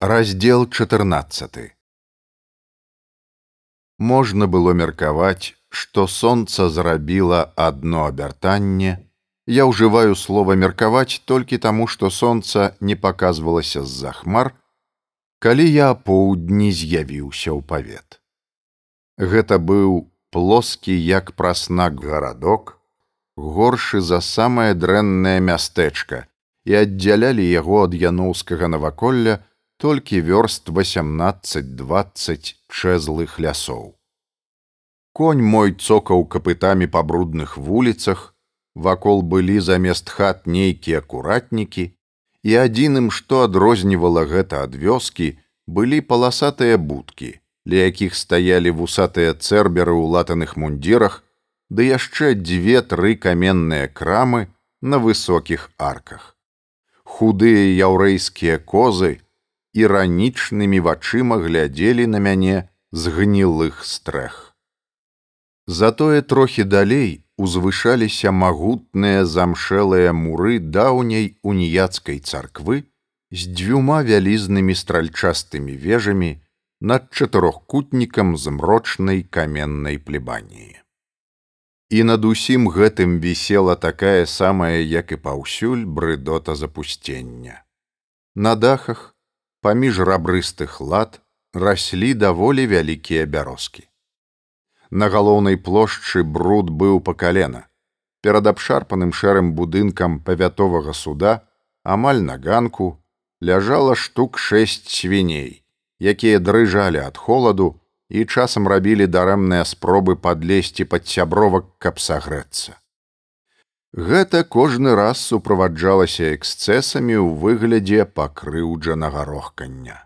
Раздел 14 Можна было меркаваць, што сонца зрабіла адно абяртанне. Я ўжываю слова меркаваць толькі таму, што сонца не паказвалася з-за хмар, калі я апоўдні з'явіўся ў павет. Гэта быў плоскі як праснак гарадок, горшы за самае дрэннае мястэчка і аддзялялі яго ад яноўскага наваколля, толькі вёрст 18-20 чэзлых лясоў. Конь мой цокаў капытамі па брудных вуліцах, вакол былі замест хат нейкія акуратнікі, і адзіным, што адрознівала гэта ад вёскі, былі паласатыя будкі, ля якіх стаялі вусатыя цэрберы ў латаных мундзірах, ды яшчэ дзве-тры каменныя крамы на высокіх арках. Худыя яўрэйскія козы, іранічнымі вачыма глядзелі на мяне з гнілых стрэх. Затое трохі далей узвышаліся магутныя замшэлыя муры даўняй уніяцкай царквы з дзвюма вялізнымі стральчастымі вежамі над чатырохкутнікам змрочнай каменнай плебаніі. І над усім гэтым вісела такая самая, як і паўсюль брыдота запусцення. На дахах паміж рабрыстых лад раслі даволі вялікія бярозкі. На галоўнай плошчы бруд быў па калена. Перад абшарпаным шэрым будынкам павятовага суда амаль на ганку ляжала штук шэсць свіней, якія дрыжалі ад холаду і часам рабілі дарэмныя спробы падлезці пад сябровак, каб сагрэцца. Гэта кожны раз суправаджалася эксцэсамі ў выглядзе пакрыўджанага рохкання.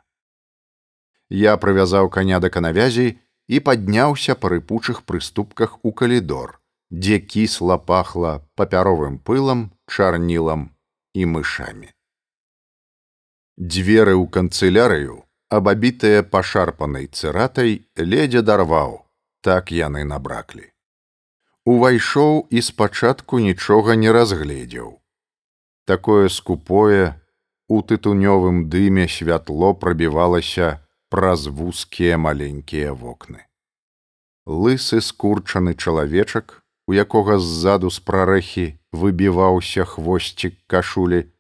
Я прывязаў каня да канавязі і падняўся па рыпучых прыступках у калідор, дзе кісла пахла папяровым пылам, чарнілам і мышамі. Дзверы ў канцылярыю, абабітыя пашарпанай цыратай, ледзя дарваў, так яны набраклі увайшоў і спачатку нічога не разгледзеў. Такое скупое у тытунёвым дыме святло прабівалася праз вузкія маленькія вокны. Лысы скурчаны чалавечак, у якога ззаду з прарэхі выбіваўся хвосцік кашулі,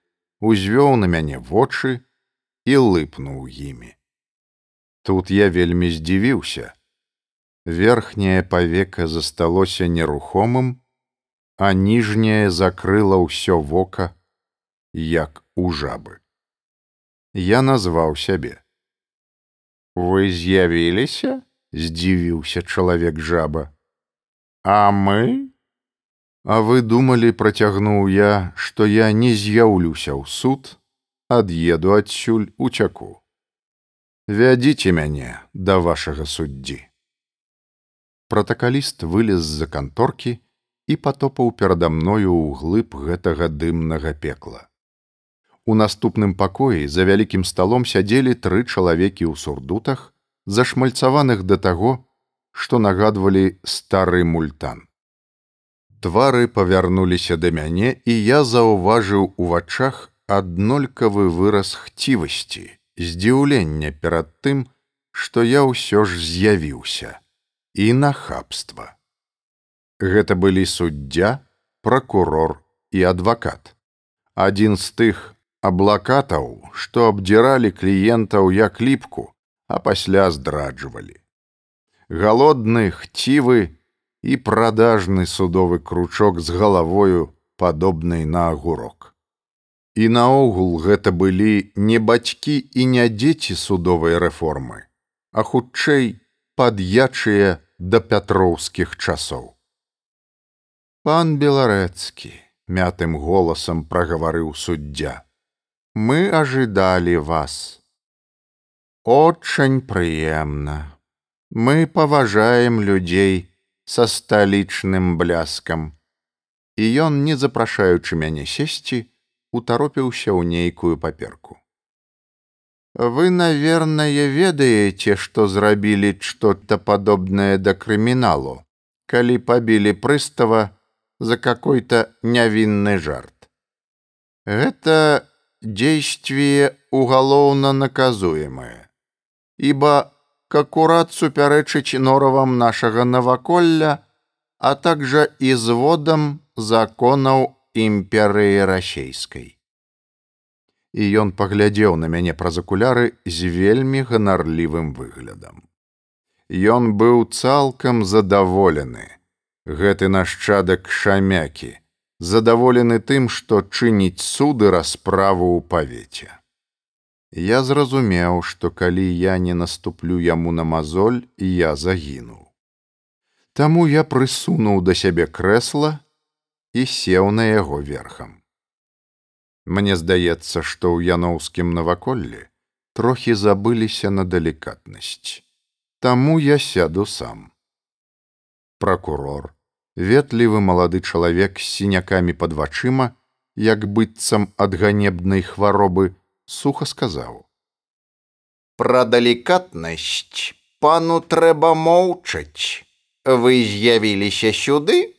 узвёў на мяне вочы і лыпнуў імі. Тут я вельмі здзівіўся, верхняе павека засталося нерухомым, а ніжняе закрыла ўсё вока, як у жабы. Я назваў сябе. Вы з'явіліся, здзівіўся чалавек жаба. А мы? А вы думалі, працягнуў я, што я не з'яўлюся ў суд, ад'еду адсюль уцяку. Вядзіце мяне да вашага суддзі пратакаліст вылез з-за канторкі і патопаў перада мною ў глыб гэтага дымнага пекла. У наступным пакоі за вялікім сталом сядзелі тры чалавекі ў сурдутах, зашмальцаваных да таго, што нагадвалі стары мультан. Твары павярнуліся да мяне, і я заўважыў у вачах аднолькавы выраз хцівасці, здзіўлення перад тым, што я ўсё ж з'явіўся і нахабства. Гэта былі суддзя, пракурор і адвакат. Адзін з тых аблакатаў, што абдзіралі кліентаў як ліпку, а пасля здраджвалі. Галодны, хцівы і прадажны судовы кручок з галавою падобнай на агурок. І наогул гэта былі не бацькі і не дзеці судовай рэформы, а хутчэй пад'ячыя да пятроўскіх часоў. Пан беларэцкі мятым голасам прагаварыў суддзя. Мы ажидалі вас. Отчань прыемна. Мы паважаем людзей са сталічным бляскам. І ён, не запрашаючы мяне сесці, утаропіўся ў нейкую паперку. Вы, наверное, ведаеце, што зрабілі што-то падобнае да крыміналу, калі пабілі прыстава за какой-то нявінны жарт. Гэта действие уголовно наказуемое, ибо к аккурат суперечить норовам нашего новоколля, а также изводам законов империи Российской. І ён паглядзеў на мяне праз акуляры з вельмі ганарлівым выглядам. Ён быў цалкам задаволены. Гэты нашчадак шамякі, задаволены тым, што чыніць суды расправу ў павеце. Я зразумеў, што калі я не наступлю яму на мазоль, я загінуў. Таму я прысунуў да сябе крэсла і сеў на яго верхам. Мне здаецца, што ў яноўскім наваколлі трохі забыліся на далікатнасць. Таму я сяду сам. Пракурор, ветлівы малады чалавек з сінякамі пад вачыма, як быццам ад ганебнай хваробы, суха сказаў: « Пра далікатнасць пану трэба моўчаць. Вы з'явіліся сюды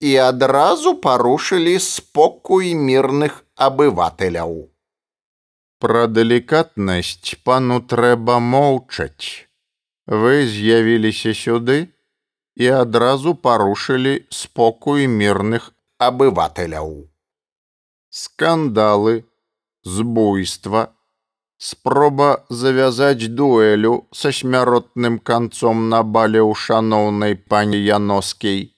і адразу парушылі спокой мірных абывателяў. Пра далікатнасць пану трэба моўчаць. Вы з'явіліся сюды і адразу парушылі спокой мірных абывателяў. Скандалы, збуйства, спроба завязаць дуэлю са смяротным канцом на бале ў шаноўнай пані Яноскій.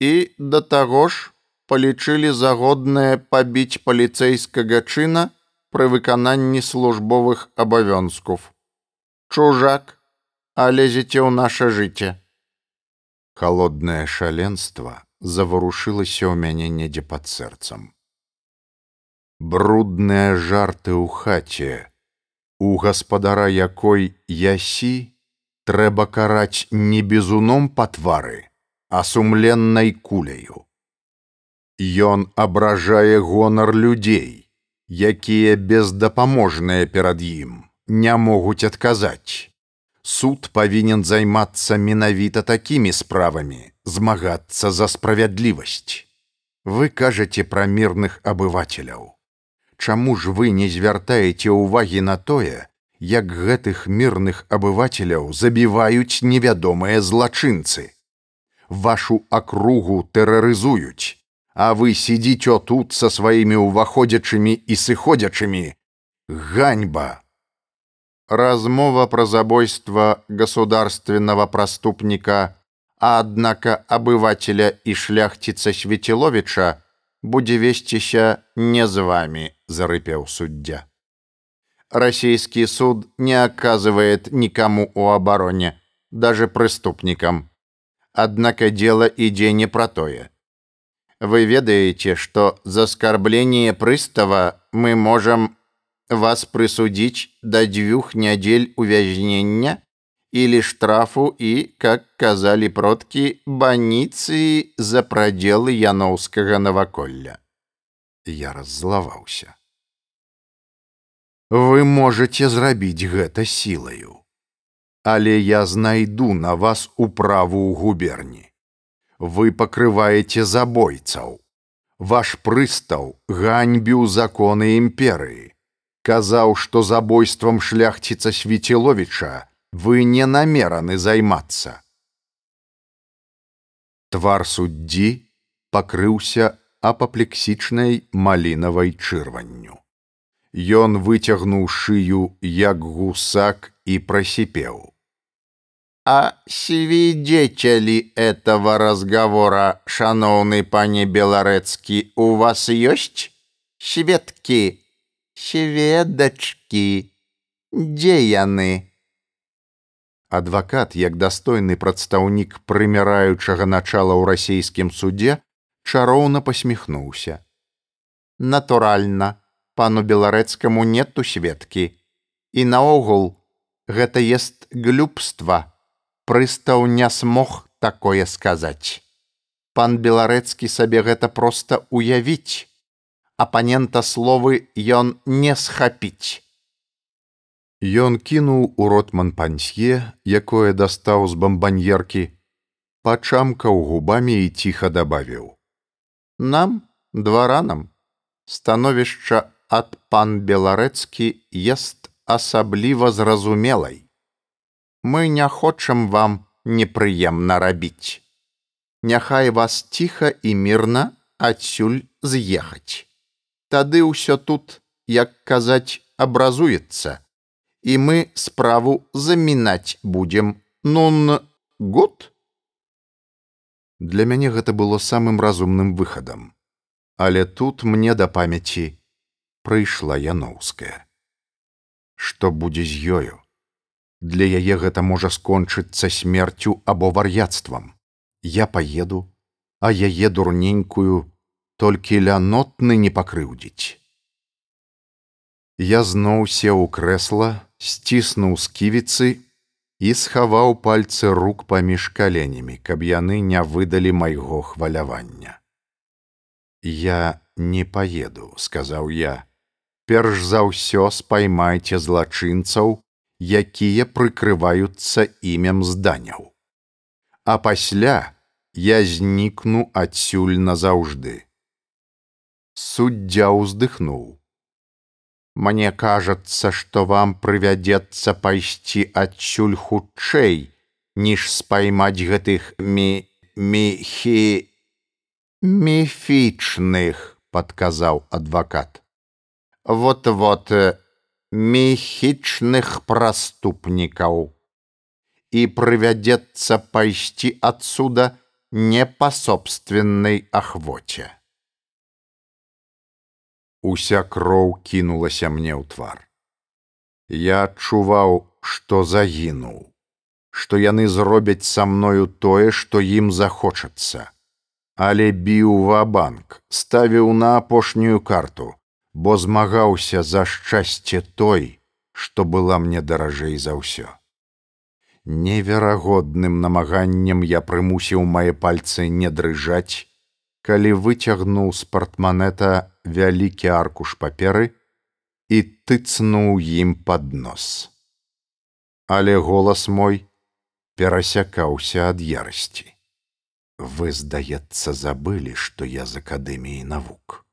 І да таго ж палічылі загоднае пабіць паліцэйскага чына пры выкананні службовых абавёнсков. Чужак, а лезеце ў наше жыцце. Халоднае шаленства заварушылася ў мяне недзе пад сэрцам. Брудныя жарты ў хаце, у гаспадара якой ясі трэба караць не бізуном па твары, а сумленнай куляю. Ён абражае гонар людзей, якія бездапаможныя перад ім, не могуць адказаць. Суд павінен займацца менавіта такімі справамі, змагацца за справядлівасць. Вы кажаце пра мірных абывателяў. Чаму ж вы не звяртаеце ўвагі на тое, як гэтых мірных абывателяў забіваюць невядомыя злачынцы? Вашу акругу тэрарызуюць, а вы сидите тут со своими уваходячими и сыходячими. Ганьба! Размова про забойство государственного проступника, а однако обывателя и шляхтица Светиловича будзе весціся не з вами, зарыпеў суддя. Российский суд не оказывает никому у обороне, даже преступникам. Однако дело иде не про тое. Вы ведаете, что за оскорбление пристава мы можем вас присудить до двух недель увязнения или штрафу и, как казали продки, баницы за проделы Яноўскага наваколля. Я раззлаваўся. Вы можете зрабіць гэта сілаю, але я знайду на вас управу ў губерні вы пакрываеце забойцаў. Ваш прыстаў ганьбіў законы імперыі. Казаў, што забойствам шляхціца Свеціловіча вы не намераны займацца. Твар суддзі пакрыўся апаплексічнай малінавай чырванню. Ён выцягнуў шыю як гусак і прасіпеў. А свидетели этого разговора, шановный пане Белорецкий, у вас есть? Сведки, сведочки, где яны? Адвакат, як дастойны прадстаўнік прымяраючага начала ў расійскім судзе, чароўна посміхнуўся. Натуральна, пану беларэцкаму нету сведкі. І наогул, гэта есть глюбства прыстаў не смог такое сказаць. Пан беларэцкі сабе гэта проста уявіць. Апанента словы ён не схапіць. Ён кінуў у ротман пансье, якое дастаў з бамбаньеркі, пачамкаў губамі і ціха дабавіў: « Нам, дваранам, становішча ад пан беларэцкі ест асабліва зразумелай. Мы не хочам вам непрыемна рабіць. Няхай вас ціха і мірна адсюль з'ехаць. Тады ўсё тут, як казаць, абразуецца, і мы справу замінаць будзем нун год. Для мяне гэта было самым разумным выхадам. Але тут мне да памяці прыйшла яноўская. Што будзе з ёю? Для яе гэта можа скончыцца смерцю або вар'яцтвам. Я паеду, а яе дурненькую толькі лянотны не пакрыўдзіць. Я зноў сеў у крэсла, сціснуў сківіцы і схаваў пальцы рук паміж каленямі, каб яны не выдалі майго хвалявання. Я не паеду, сказаў я. Перш за ўсё спаймайце злачынцаў, якія прыкрываюцца імем зданяў. А пасля я знікну адсюль назаўжды. Суддзя ўздыхнуў. Мне кажацца, што вам прывядзецца пайсці адсюль хутчэй, ніж спаймаць гэтых мі мехі міфічных, падказаў адвакат. Вот вот мехічных праступнікаў. І прывядзецца пайсці адсюда не па собственнай ахвоце. Уся кроў кінулася мне ў твар. Я адчуваў, што загінуў, што яны зробяць са мною тое, што ім захочацца. Але біў ва-банк, ставіў на апошнюю карту, бо змагаўся за шчасце той, што была мне даражэй за ўсё. Неверагодным намаганнем я прымусіў мае пальцы не дрыжаць, калі выцягнуў з партманета вялікі аркуш паперы і тыцнуў ім пад нос. Але голас мой перасякаўся ад ярасці. Вы, здаецца, забылі, што я з акадэміі навук,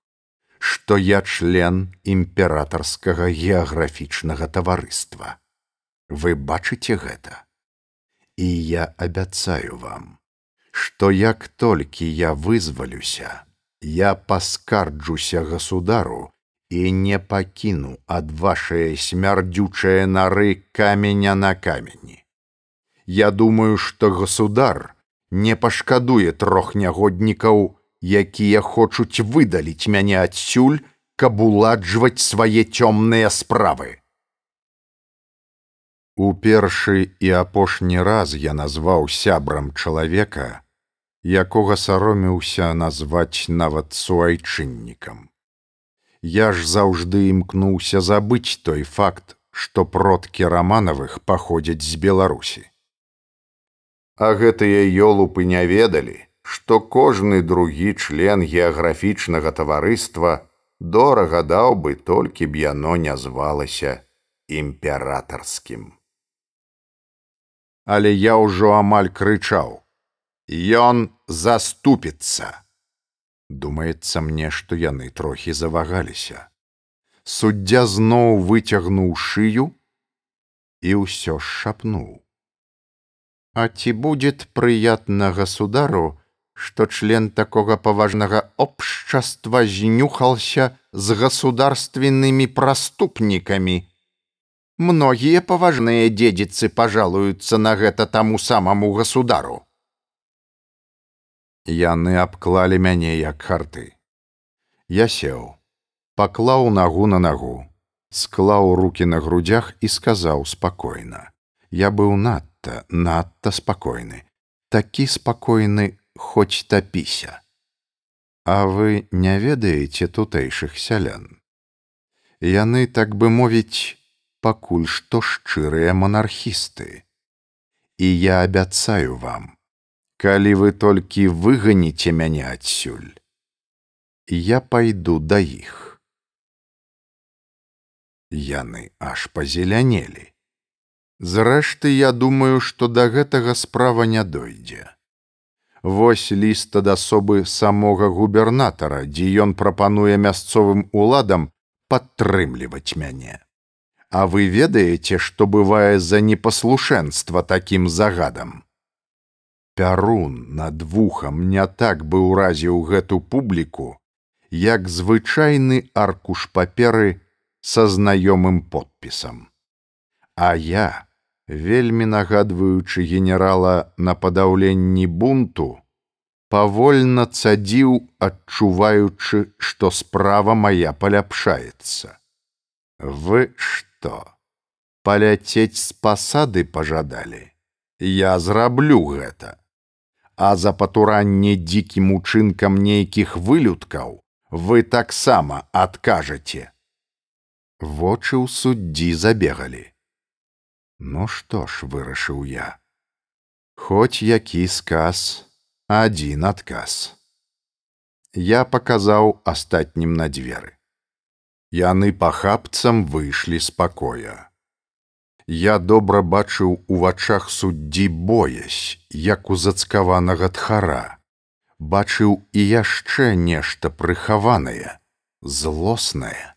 што я член імператарскага геаграфічнага таварыства. Вы бачыце гэта? І я абяцаю вам, што як толькі я вызвалюся, я паскарджуся государу і не пакіну ад вашае смярдзючае нары каменя на камені. Я думаю, што государ не пашкадуе трох нягоднікаў, якія хочуць выдаліць мяне адсюль, каб уладжваць свае цёмныя справы. У першы і апошні раз я назваў сябрам чалавека, якога саромеўся назваць нават суайчыннікам. Я ж заўжды імкнуўся забыць той факт, што продкі раманавых паходзяць з Беларусі. А гэтыя ёлупы не ведалі, што кожны другі член геаграфічнага таварыства дорага даў бы толькі б яно не звалася імператарскім. Але я ўжо амаль крычаў: Ён заступіцца. Думаецца мне, што яны трохі завагаліся. Суддзя зноў выцягнуў шыю і ўсё шапнуў. А ці будет прыятна государу, што член такога паважнага общества знюхался з государственнымі праступнікамі. Многія паважныя дзедзіцы пожалуюцца на гэта таму самаму государу. Яны абклалі мяне як харты. Я сеў, паклаў нагу на нагу, склаў руки на грудях і сказаў спакойна. Я быў надта, надта спакойны, такі спакойны, хоць тапіся. А вы не ведаеце тутэйшых сялян. Яны, так бы мовіць, пакуль што шчырыя монархісты. І я абяцаю вам, калі вы толькі выганіце мяне адсюль я пайду да іх яны аж пазелянелі зрэшты я думаю што да гэтага справа не дойдзе вось ліст ад асобы самога губернатара дзе ён прапануе мясцовым уладам падтрымліваць мяне. А вы ведаеце, што бывае за непаслушэнства такім загадам. Пярун над вухам не так бы ўразіў гэту публіку, як звычайны аркуш паперы са знаёмым подпісам. А я, вельмі нагадваючы генерала на падаўленні бунту, павольна цадзіў, адчуваючы, што справа моя паляпшаецца. Вы што? Паляцець з пасады пажадалі. Я зраблю гэта. А за патуранне дзікім учынкам нейкіх вылюдкаў вы таксама адкажаце. Вочы ў суддзі забегалі. Ну што ж вырашыў я. Хоць які сказ, адзін адказ. Я паказаў астатнім на дзверы. Яны пахапцам выйшлі з пакоя. Я добра бачыў у вачах суддзі боязь, як у зацкаванага тхара. Бачыў і яшчэ нешта прыхаванае, злоснае.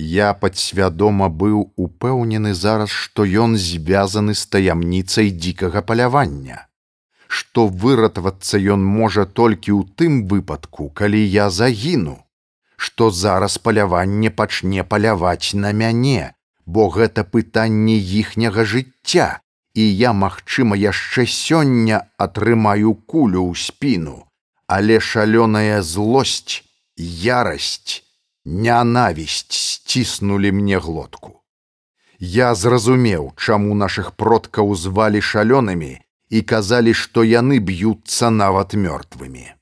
Я падсвядома быў упэўнены зараз, што ён звязаны з таямніцай дзікага палявання, што выратавацца ён можа толькі ў тым выпадку, калі я загіну, што зараз паляванне пачне паляваць на мяне, бо гэта пытанне іхняга жыцця, і я, магчыма, яшчэ сёння атрымаю кулю ў спіну, але шалёная злосць, ярасць, нянавісць сціснулі мне глотку. Я зразумеў, чаму нашых продкаў звалі шалёнымі і казалі, што яны б'юцца нават мёртвымі.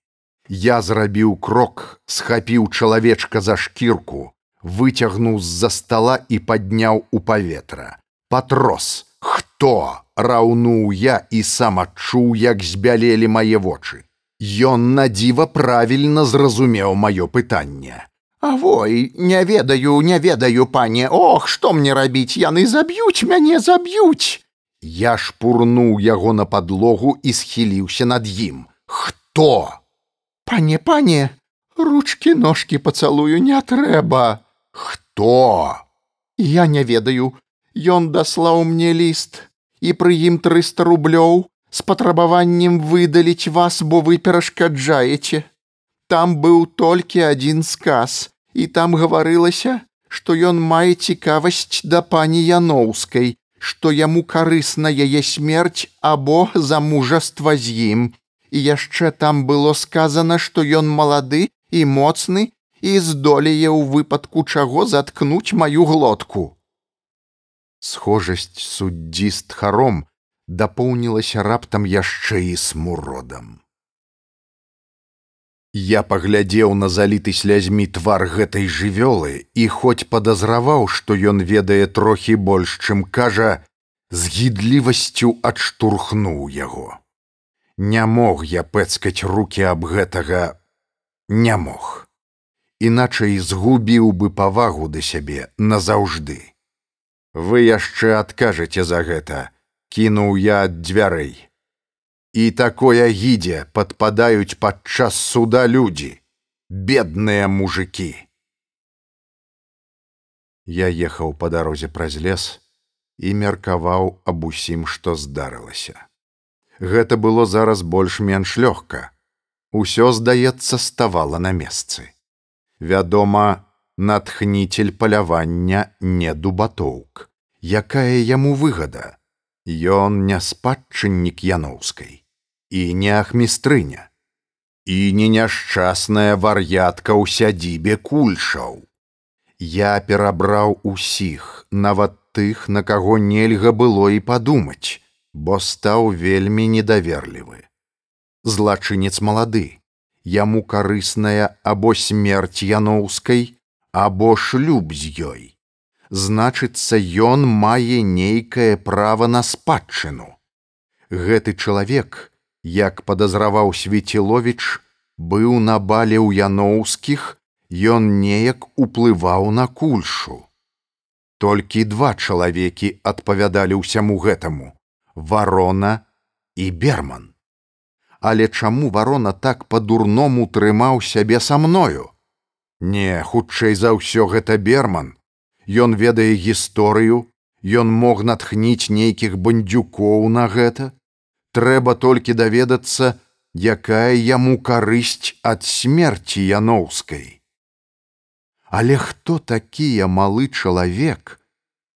Я зрабіў крок, схапіў чалавечка за шкірку, выцягнуў з-за стала і падняў у паветра. Патрос, хто раўнуў я і сам адчуў, як збялелі мае вочы. Ён надзіва правільна зразумеў маё пытанне. Авой, не ведаю, не ведаю, пане, Ох, што мне рабіць, яны заб'юць мяне заб'юць. Я шпурнуў яго на падлогу і схіліўся над ім. Хто? Пане, пане, ручки ножки пацалую не трэба. Хто? Я не ведаю. Ён даслаў мне ліст і пры ім 300 рублёў з патрабаваннем выдаліць вас, бо вы перашкаджаеце. Там быў толькі адзін сказ, і там гаварылася, што ён мае цікавасць да пані Яноўскай, што яму карысна яе смерць або замужаства з ім. І яшчэ там было сказана, што ён малады і моцны і здолее ў выпадку чаго заткнуць маю глотку. Схожасць суддзі з тхаром дапоўнілася раптам яшчэ і смуродам. Я паглядзеў на заліты слязьмі твар гэтай жывёлы і хоць падазраваў, што ён ведае трохі больш, чым кажа, з гідлівасцю адштурхнуў яго. Не мог я пэцкаць руки аб гэтага не мог. Іначай згубіў бы павагу да сябе назаўжды. Вы яшчэ адкажаце за гэта, кінуў я ад дзвярэй. І такое гідзе падпадаюць падчас суда людзі, бедныя мужикі. Я ехаў па дарозе праз лес і меркаваў аб усім, што здарылася. Гэта было зараз больш-менш лёгка. Усё, здаецца, ставала на месцы. Вядома, натхніцель палявання не дубатоўк. Якая яму выгада? Ён не спадчыннік яноўскай і не ахмістрыня і не няшчасная вар'ятка ў сядзібе кульшаў. Я перабраў усіх, нават тых, на каго нельга было і падумаць, бо стаў вельмі недаверлівы. Злачынец малады, яму карысная або смерць яноўскай, або шлюб з ёй значыцца ён мае нейкае права на спадчыну. Гэты чалавек, як падазраваў свеціловіч, быў на бале ў яноўскіх, ён неяк уплываў на кульшу. Толькі два чалавекі адпавядалі ўсяму гэтаму: варона і берман. Але чаму варона так па-дурному трымаў сябе са мною? Не, хутчэй за ўсё гэта берман. Ён ведае гісторыю, Ён мог натхніць нейкіх бандюкоў на гэта. Трэба толькі даведацца, якая яму карысць ад смерці яноўскай. Але хто такія малы чалавек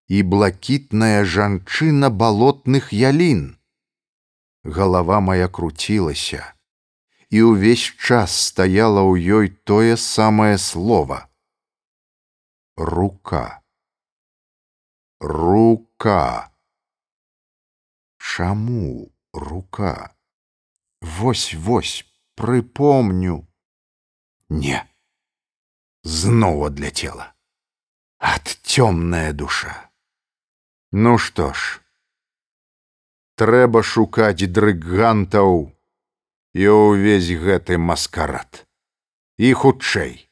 і блакітная жанчына балотных ялін? Галава моя круцілася, і ўвесь час стаяла ў ёй тое самае слово: рука рука. Чаму рука? Вось вось прыпомню. Не. Зноў адляцела ад цёмная душа. Ну што ж. Трэба шукаць дрыгантаў і ўвесь гэты маскарад. І хутчэй